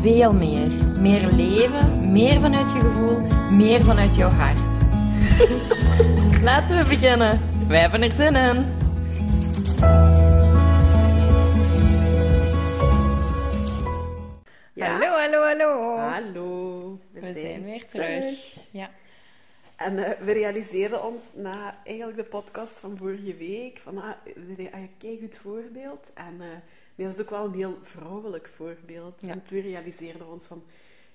veel meer. Meer leven, meer vanuit je gevoel, meer vanuit jouw hart. Laten we beginnen. Wij hebben er zin in. Hallo, hallo, hallo. Hallo, We zijn weer terug. Ja. En eh, we realiseerden ons na eigenlijk de podcast van vorige week van ah, ah, kijk goed voorbeeld. En eh, nee, dat is ook wel een heel vrouwelijk voorbeeld. Ja. En toen realiseerden we ons van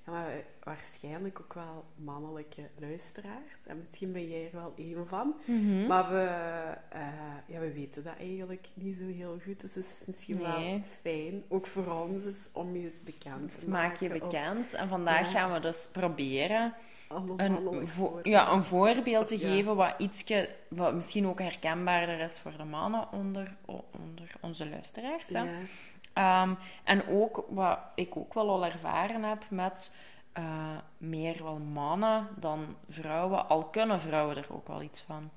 ja, maar wij- waarschijnlijk ook wel mannelijke luisteraars. En misschien ben jij er wel één van. Mhm. Maar we, eh, ja, we weten dat eigenlijk niet zo heel goed. Dus het is misschien wel fijn, ook voor ons, is om je eens bekend te Maak je maken. of bekend. En vandaag Ja. gaan we dus proberen Een, vo- ja, een voorbeeld te Ja. geven wat ietsje, wat misschien ook herkenbaarder is voor de mannen onder, onder onze luisteraars. Hè? Ja. Ehm, en ook wat ik ook wel al ervaren heb met eh, meer wel mannen dan vrouwen, al kunnen vrouwen er ook wel iets van.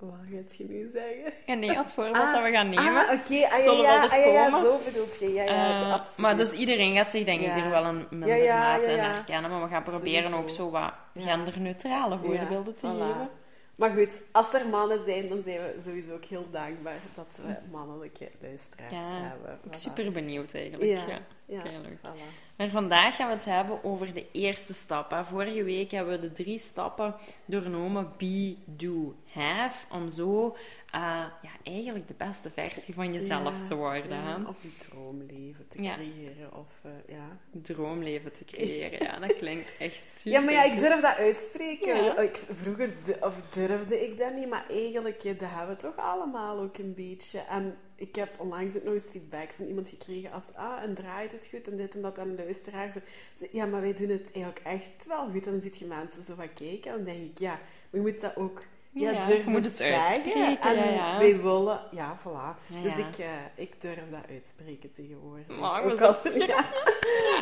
Wat gaat je nu zeggen? En nee, als voorbeeld dat we gaan nemen. Ah, oké. Ah, ja, Zullen ja, ah, ja, ja, zo bedoelt je. Ja, ja, Eh, absoluut. maar dus iedereen gaat zich denk ik Ja. er wel een minder Ja, ja, mate ja, in ja. herkennen. Maar we gaan proberen Sowieso. ook zo wat Ja. genderneutrale voorbeelden te Ja, voilà. geven. Maar goed, als er mannen zijn, dan zijn we sowieso ook heel dankbaar dat we mannelijke luisteraars Ja, hebben. Ik Voilà. super benieuwd eigenlijk. Ja, Ja. ja, Heel leuk. voilà. Maar vandaag gaan we het hebben over de eerste stap. Hè. Vorige week hebben we de drie stappen doornomen: be, do, have. Om zo eh, ja, eigenlijk de beste versie van jezelf Ja, te worden. ja, hè. Of je droomleven te creëren. Of, eh, ja. Droomleven te creëren. Ja, dat klinkt echt super. ja, maar ja, ik durf dat uitspreken. Ik, vroeger of durfde ik dat niet, maar eigenlijk dat hebben we toch allemaal ook een beetje. En ik heb onlangs ook nog eens feedback van iemand gekregen als, ah, en draait het goed en dit en dat. En de luisteraar zei, ja, maar wij doen het eigenlijk echt wel goed. En dan zit je mensen zo van kijken en dan denk ik, ja, maar je moet dat ook ja, Ja, je durven moet het zeggen. uitspreken, En ja, ja. wij willen, ja, voilà. Dus ik, eh, ik durf dat uitspreken tegenwoordig. Maar we ook, al,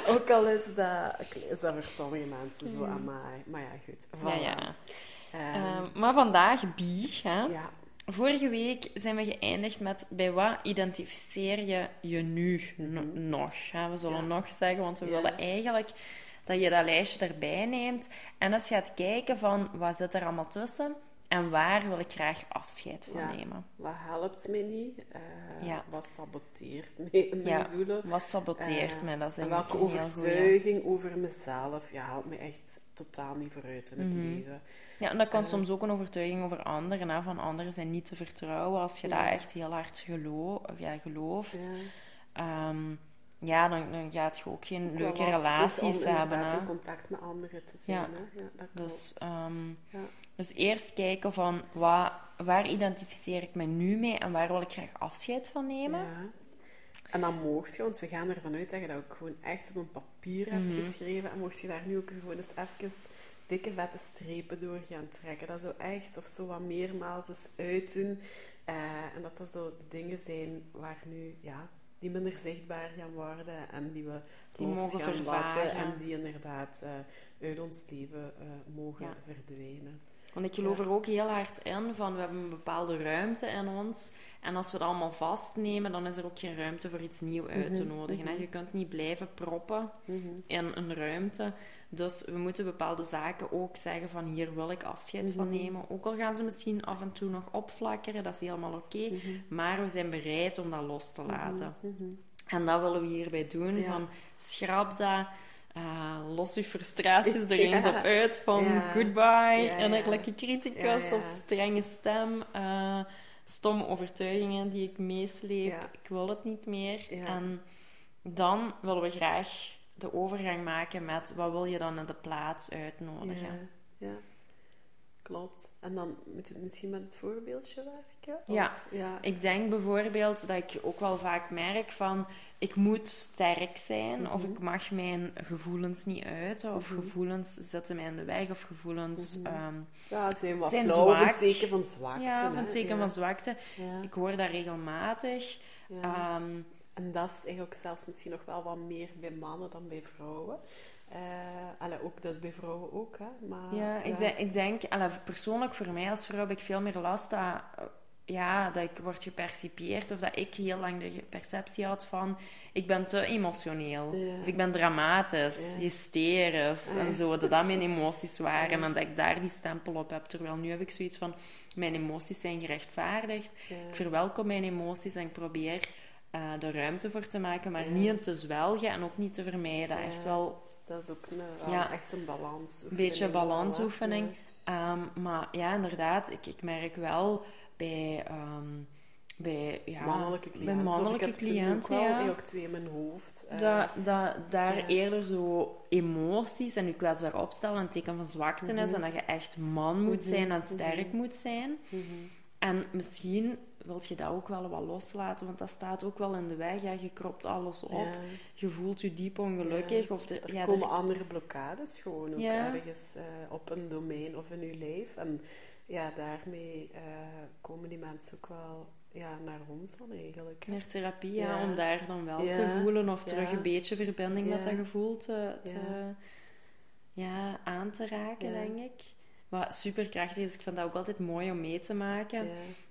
ook al is dat, is dat voor sommige mensen zo aan mij. Maar ja, goed. Voilà. Ja, ja. Ehm, Ehm, maar vandaag be. Hè. ja. Vorige week zijn we geëindigd met bij wat identificeer je je nu no- nog? Hè? We zullen Mhm. Ja. nog zeggen, want we Ja. willen eigenlijk dat je dat lijstje erbij neemt en eens gaat kijken van wat zit er allemaal tussen en waar wil ik graag afscheid van Ja. nemen. Wat helpt mij niet? Eh, Ja. Wat saboteert mij in mijn Ja. doelen? Wat saboteert Eh, mij? Dat is en welke overtuiging over mezelf ja, helpt me echt totaal niet vooruit in het Mhm. leven. Ja, en dat kan Eh. soms ook een overtuiging over anderen. Hè? Van anderen zijn niet te vertrouwen als je dat echt heel hard ja, gelooft. Ja. Ehm, ja, dan, dan gaat je ook geen Ook leuke relaties om hebben. Hè? in contact met anderen te zijn. Ja. Hè? Ja, dat Dus, ehm, Ja. Dus eerst kijken van wat, waar identificeer ik me nu mee en waar wil ik graag afscheid van nemen. Ja. En dan mocht je, want we gaan ervan uit dat je dat ook gewoon echt op een papier hebt Mhm. geschreven. En mocht je daar nu ook gewoon eens even dikke vette strepen door gaan trekken. Dat zo echt, of zo wat meermaals eens uitdoen. Eh, en dat dat zo de dingen zijn waar nu, ja, die minder zichtbaar gaan worden. En die we Die los mogen gaan laten. En die inderdaad eh, uit ons leven eh, mogen Ja. verdwijnen. Want ik geloof er ook heel hard in van we hebben een bepaalde ruimte in ons. En als we dat allemaal vastnemen, dan is er ook geen ruimte voor iets nieuws uit te Mhm, nodigen. mhm. Je kunt niet blijven proppen Mhm. in een ruimte. Dus we moeten bepaalde zaken ook zeggen van hier wil ik afscheid van nemen. Ook al gaan ze misschien af en toe nog opflakkeren, dat is helemaal oké. Maar we zijn bereid om dat los te laten. En dat willen we hierbij doen. Ja. Van schrap dat, eh, los je frustraties er eens Ja. op uit. Van Ja. goodbye, Ja, innerlijke criticus of strenge stem. eh, stomme overtuigingen die ik meesleep. Ik wil het niet meer. En dan willen we graag de overgang maken met wat wil je dan in de plaats uitnodigen. Ja, ja. Klopt. En dan moet je misschien met het voorbeeldje werken? Ja. Of- ja. Ik denk bijvoorbeeld dat ik ook wel vaak merk van ik moet sterk zijn, of Mhm. ik mag mijn gevoelens niet uiten, of gevoelens zetten mij in de weg, of gevoelens... Mhm. ehm, Ja, zijn wat Zijn flauw, of een zwak. teken van zwakte. ja, hè. teken ja. van zwakte. Ja, Ik hoor dat regelmatig. ja. Ehm, En dat is eigenlijk zelfs misschien nog wel wat meer bij mannen dan bij vrouwen. Allee, ook, dat is bij vrouwen ook, hè. Maar, Ja, ik, denk, ik denk persoonlijk voor mij als vrouw heb ik veel meer last dat, ja, dat ik word gepercipieerd of dat ik heel lang de perceptie had van ik ben te emotioneel Ja. of ik ben dramatisch, Ja. hysterisch Ja. en zo, dat dat mijn emoties waren en dat ik daar die stempel op heb. Terwijl nu heb ik zoiets van mijn emoties zijn gerechtvaardigd, ik verwelkom mijn emoties en ik probeer uh, er ruimte voor te maken, maar niet te zwelgen en ook niet te vermijden. Echt wel Dat is ook een, echt een balansoefening. een beetje balansoefening. Ehm, maar ja, inderdaad, ik, ik merk wel bij, ehm, bij, ja, mannelijke bij cliënten. mannelijke ik heb ook cliënten, wel ja. eigenlijk twee in mijn hoofd. Eh, dat, dat daar ja. eerder zo emoties en je kwetsbaar opstellen een teken van zwakte is Mhm. en dat je echt man moet Mhm, zijn en mhm. sterk moet zijn. En misschien wil je dat ook wel wat loslaten, want dat staat ook wel in de weg. Ja, je kropt alles op, Ja. je voelt je diep ongelukkig. Ja, Of de, Er ja, komen er- andere blokkades gewoon ook ergens eh, op een domein of in je leven. En ja, daarmee eh, komen die mensen ook wel ja, naar ons dan eigenlijk. Naar therapie, ja, om daar dan wel te voelen of terug een beetje verbinding met dat gevoel te, te Ja. aan te raken, denk ik. Wat superkrachtig is, ik vind dat ook altijd mooi om mee te maken.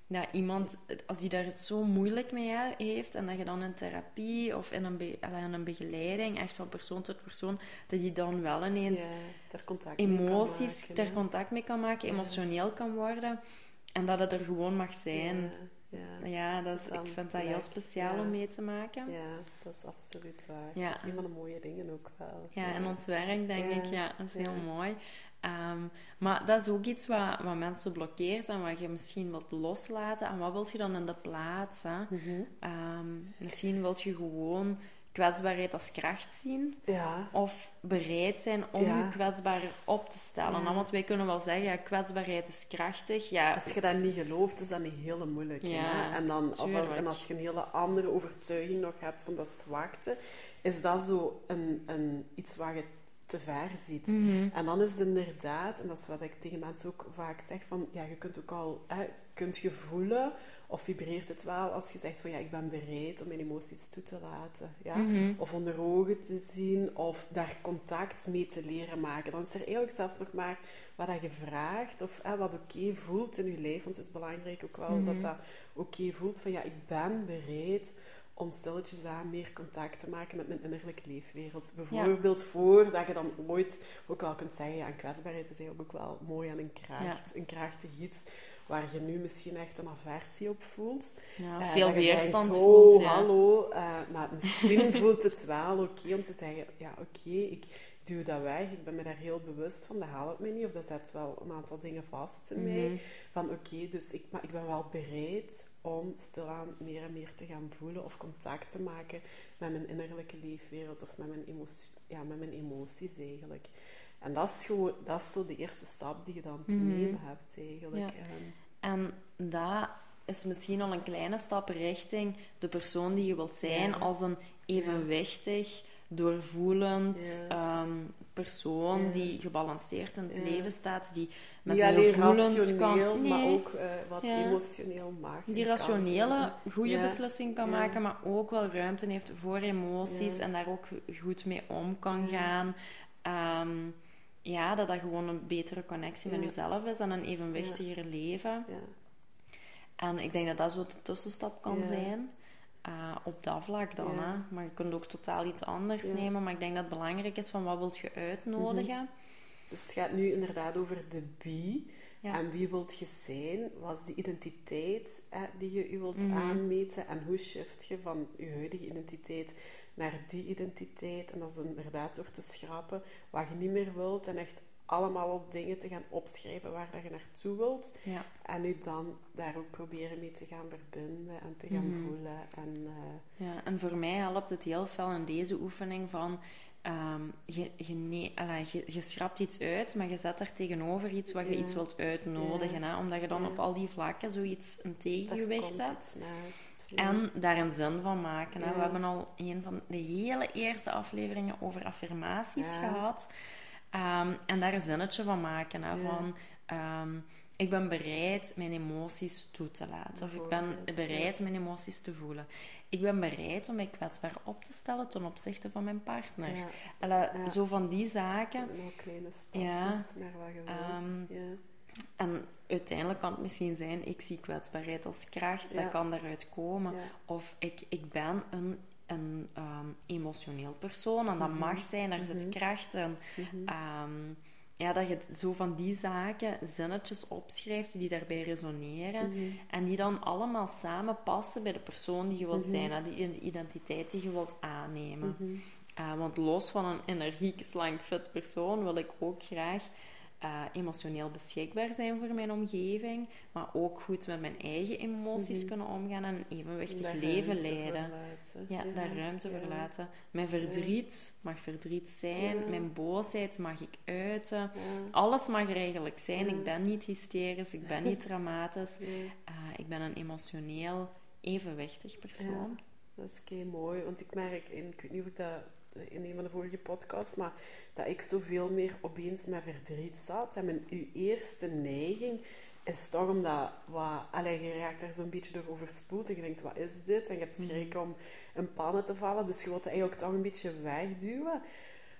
Dat iemand, als die daar het zo moeilijk mee he- heeft en dat je dan in therapie of in een, be- allee, in een begeleiding, echt van persoon tot persoon, dat je dan wel ineens Ja, contact emoties maken, ter contact mee kan maken, Ja. emotioneel kan worden en dat het er gewoon mag zijn. Ja, ja. Dat is, ik vind dat heel speciaal om mee te maken. Ja, dat is absoluut waar. Ja. Dat is een van de mooie dingen ook wel. Ja, in ons werk denk ik, ja, dat is heel mooi. Ehm, maar dat is ook iets wat, wat mensen blokkeert en wat je misschien wilt loslaten. En wat wilt je dan in de plaats? Hè? Mhm. Ehm, misschien wilt je gewoon kwetsbaarheid als kracht zien. Ja, Of bereid zijn om Ja. je kwetsbaar op te stellen. Ja. Want wij kunnen wel zeggen, ja, kwetsbaarheid is krachtig. Ja, als je dat niet gelooft, is dat moeilijke. Ja, hè? En, dan, of, en als je een hele andere overtuiging nog hebt van dat zwakte, is dat zo een, een, iets waar je te ver ziet. Mhm. En dan is het inderdaad, en dat is wat ik tegen mensen ook vaak zeg, van ja, je kunt ook al, hè, kunt je voelen of vibreert het wel als je zegt van ja, ik ben bereid om mijn emoties toe te laten. Ja? Mhm. Of onder ogen te zien, of daar contact mee te leren maken. Dan is er eigenlijk zelfs nog maar wat dat je vraagt, of hè, wat oké voelt in je lijf. Want het is belangrijk ook wel Mhm. dat dat oké voelt van ja, ik ben bereid om stilletjes aan meer contact te maken met mijn innerlijke leefwereld. Bijvoorbeeld voordat je dan ooit ook wel kunt zeggen, ja, een kwetsbaarheid is eigenlijk ook wel mooi en een kracht, een krachtig iets waar je nu misschien echt een aversie op voelt. Ja, Eh, veel je denkt, weerstand oh, voelt. Ja. hallo. eh, maar misschien voelt het wel oké om te zeggen, ja, oké, ik duw dat weg. Ik ben me daar heel bewust van. Dat helpt me niet. Of dat zet wel een aantal dingen vast in mij. Mhm. Van oké, dus ik, maar ik ben wel bereid om stilaan meer en meer te gaan voelen of contact te maken met mijn innerlijke leefwereld of met mijn, emotie, ja, met mijn emoties eigenlijk. En dat is gewoon, dat is zo de eerste stap die je dan te Mhm. nemen hebt eigenlijk. Ja. Ehm, En dat is misschien al een kleine stap richting de persoon die je wilt zijn Ja. als een evenwichtig, doorvoelend Ja. ehm, persoon Ja. die gebalanceerd in het Ja. leven staat, die met niet zijn gevoelens kan... maar ook eh, wat emotioneel mag. die rationele, goede beslissing kan maken, maar ook wel ruimte heeft voor emoties en daar ook goed mee om kan gaan. Ehm, ja, dat dat gewoon een betere connectie met jezelf is en een evenwichtiger leven. Ja. En ik denk dat dat zo de tussenstap kan zijn. Eh, op dat vlak dan. Ja. Hè? Maar je kunt ook totaal iets anders Ja. nemen. Maar ik denk dat het belangrijk is van wat wilt je uitnodigen. Dus het gaat nu inderdaad over de wie. Ja. En wie wilt je zijn? Wat is de identiteit hè, die je je wilt Mhm. aanmeten? En hoe shift je van je huidige identiteit naar die identiteit? En dat is inderdaad door te schrappen wat je niet meer wilt. En echt allemaal op dingen te gaan opschrijven waar dat je naartoe wilt. Ja. En nu dan daar ook proberen mee te gaan verbinden en te gaan Mhm. voelen. En, eh, Ja, en voor mij helpt het heel veel in deze oefening van... ehm, je, je, nee, allee, je, je schrapt iets uit, maar je zet daar tegenover iets wat je Ja. iets wilt uitnodigen. Hè? Omdat je dan op al die vlakken zoiets een tegengewicht hebt. Ja. En daar een zin van maken. Hè? We hebben al een van de hele eerste afleveringen over affirmaties gehad. Ehm, en daar een zinnetje van maken. Hè? Ja. Van, ehm, ik ben bereid mijn emoties toe te laten. Of ik ben bereid mijn emoties te voelen. Ik ben bereid om mij kwetsbaar op te stellen ten opzichte van mijn partner. Ja. Zo van die zaken. En ook kleine stapjes Ja. naar wat je wilt. Ehm, ja. En uiteindelijk kan het misschien zijn, ik zie kwetsbaarheid als kracht, dat kan daaruit komen. Of ik, ik ben een, een ehm, emotioneel persoon en dat Mhm. mag zijn, daar zit Mhm. kracht in. Mhm. Ehm, ja, dat je zo van die zaken zinnetjes opschrijft die daarbij resoneren. En die dan allemaal samen passen bij de persoon die je wilt zijn, die identiteit die je wilt aannemen. Uh, want los van een energiek, slank, fit persoon wil ik ook graag uh, emotioneel beschikbaar zijn voor mijn omgeving, maar ook goed met mijn eigen emoties Mhm. kunnen omgaan en een evenwichtig Daar leven leiden. laten. Ja, daar ruimte ja. voor laten. Mijn verdriet mag verdriet zijn, Ja. mijn boosheid mag ik uiten. Ja. Alles mag er eigenlijk zijn. Ja. Ik ben niet hysterisch, ik ben niet dramatisch. Ja. Uh, ik ben een emotioneel evenwichtig persoon. Dat is kei mooi, want ik merk, in, ik weet niet of ik dat in een van de vorige podcasts, maar dat ik zoveel meer opeens met verdriet zat. En mijn uw eerste neiging is toch omdat, wat, allee, je raakt daar zo'n beetje door overspoeld en je denkt, wat is dit? En je hebt schrik om in pannen te vallen, dus je wilt het eigenlijk toch een beetje wegduwen.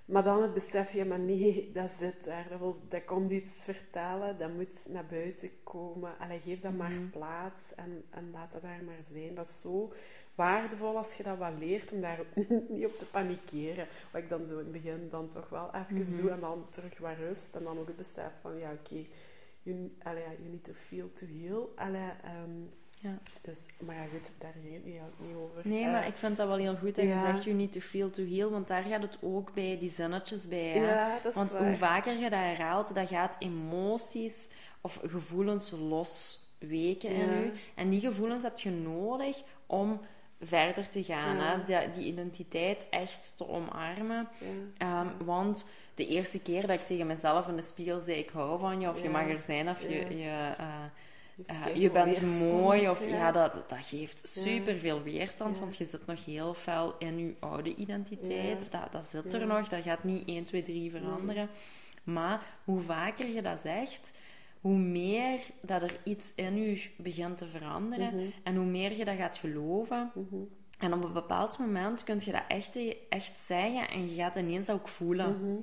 Maar dan het besef je, maar nee, dat zit daar. Dat, wil, dat komt iets vertellen, dat moet naar buiten komen. Allee, geef dat maar Mhm. plaats en, en laat dat daar maar zijn. Dat is zo waardevol als je dat wat leert om daar niet op te panikeren. Wat ik dan zo in het begin dan toch wel even Mhm. doe en dan terug wat rust. En dan ook het besef van, ja oké, you, allee, ja, you need to feel to heal. Allee, ehm, Ja. dus, maar ja goed, daar ging het niet, niet over. Nee, Eh, maar ik vind dat wel heel goed dat ja. je zegt, you need to feel to heal, want daar gaat het ook bij, die zinnetjes bij. Hè? ja, dat is want waar. hoe vaker je dat herhaalt, dat gaat emoties of gevoelens losweken in Ja. je. En die gevoelens heb je nodig om verder te gaan, Ja. hè? Die, die identiteit echt te omarmen. Ja, Ehm, want de eerste keer dat ik tegen mezelf in de spiegel zei, ik hou van je, of je mag er zijn, of je... je eh, Heeft eh, je bent mooi of ja, dat, dat geeft Ja. super veel weerstand, want je zit nog heel fel in je oude identiteit. Dat, dat zit er nog, dat gaat niet 1, 2, 3 veranderen. Maar hoe vaker je dat zegt, hoe meer dat er iets in je begint te veranderen Mhm. en hoe meer je dat gaat geloven. Mhm. En op een bepaald moment kun je dat echt, echt zeggen en je gaat ineens ook voelen. Mhm.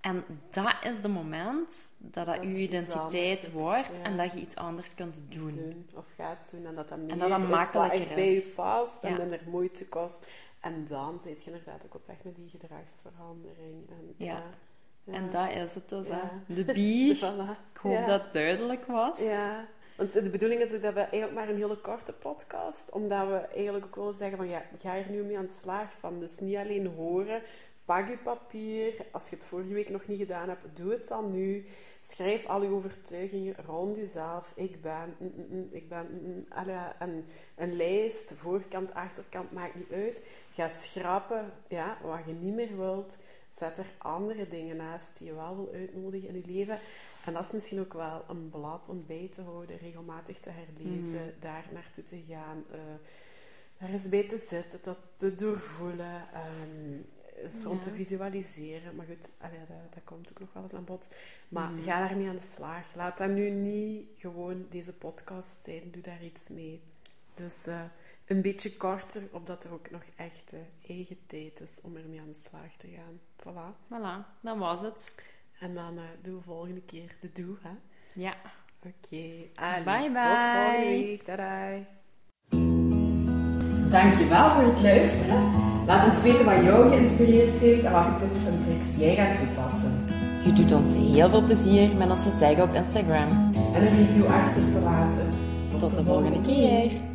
En dat is de moment dat dat, je identiteit wordt ja. en dat je iets anders kunt doen. doen of gaat doen en dat dat meer dat dat is wat makkelijker echt bij is. je past en minder moeite kost. En dan zit je inderdaad ook op weg met die gedragsverandering. En, Ja. ja. En dat is het dus, hè. De bier. Voilà. Ik hoop dat het duidelijk was. Ja, want de bedoeling is ook dat we eigenlijk maar een hele korte podcast, omdat we eigenlijk ook willen zeggen van ja, ga er nu mee aan de slag van. Dus niet alleen horen, pak je papier. Als je het vorige week nog niet gedaan hebt, doe het dan nu. Schrijf al je overtuigingen rond jezelf. Ik ben, mm, mm, mm, ik ben, mm, een, een lijst, voorkant, achterkant, maakt niet uit. Ga schrappen ja, wat je niet meer wilt. Zet er andere dingen naast die je wel wil uitnodigen in je leven. En dat is misschien ook wel een blad om bij te houden, regelmatig te herlezen, daar naartoe te gaan, eh daar eens bij te zitten, dat te doorvoelen, ehm, eens te visualiseren. Maar goed, allee, dat, dat komt ook nog wel eens aan bod. Maar Mhm. ga daarmee aan de slag. Laat dat nu niet gewoon deze podcast zijn. Doe daar iets mee. Dus eh, een beetje korter, opdat er ook nog echt eh, eigen tijd is om ermee aan de slag te gaan. Voilà. Voilà, dat was het. En dan eh doen we volgende keer de doe, hè? Ja. Oké. allee, Bye, bye. Tot volgende week. Tada. Dankjewel voor het luisteren. Laat ons weten wat jou geïnspireerd heeft en welke tips en tricks jij gaat toepassen. Je doet ons heel veel plezier met onze tag op Instagram. En een review achter te laten. Tot de volgende keer.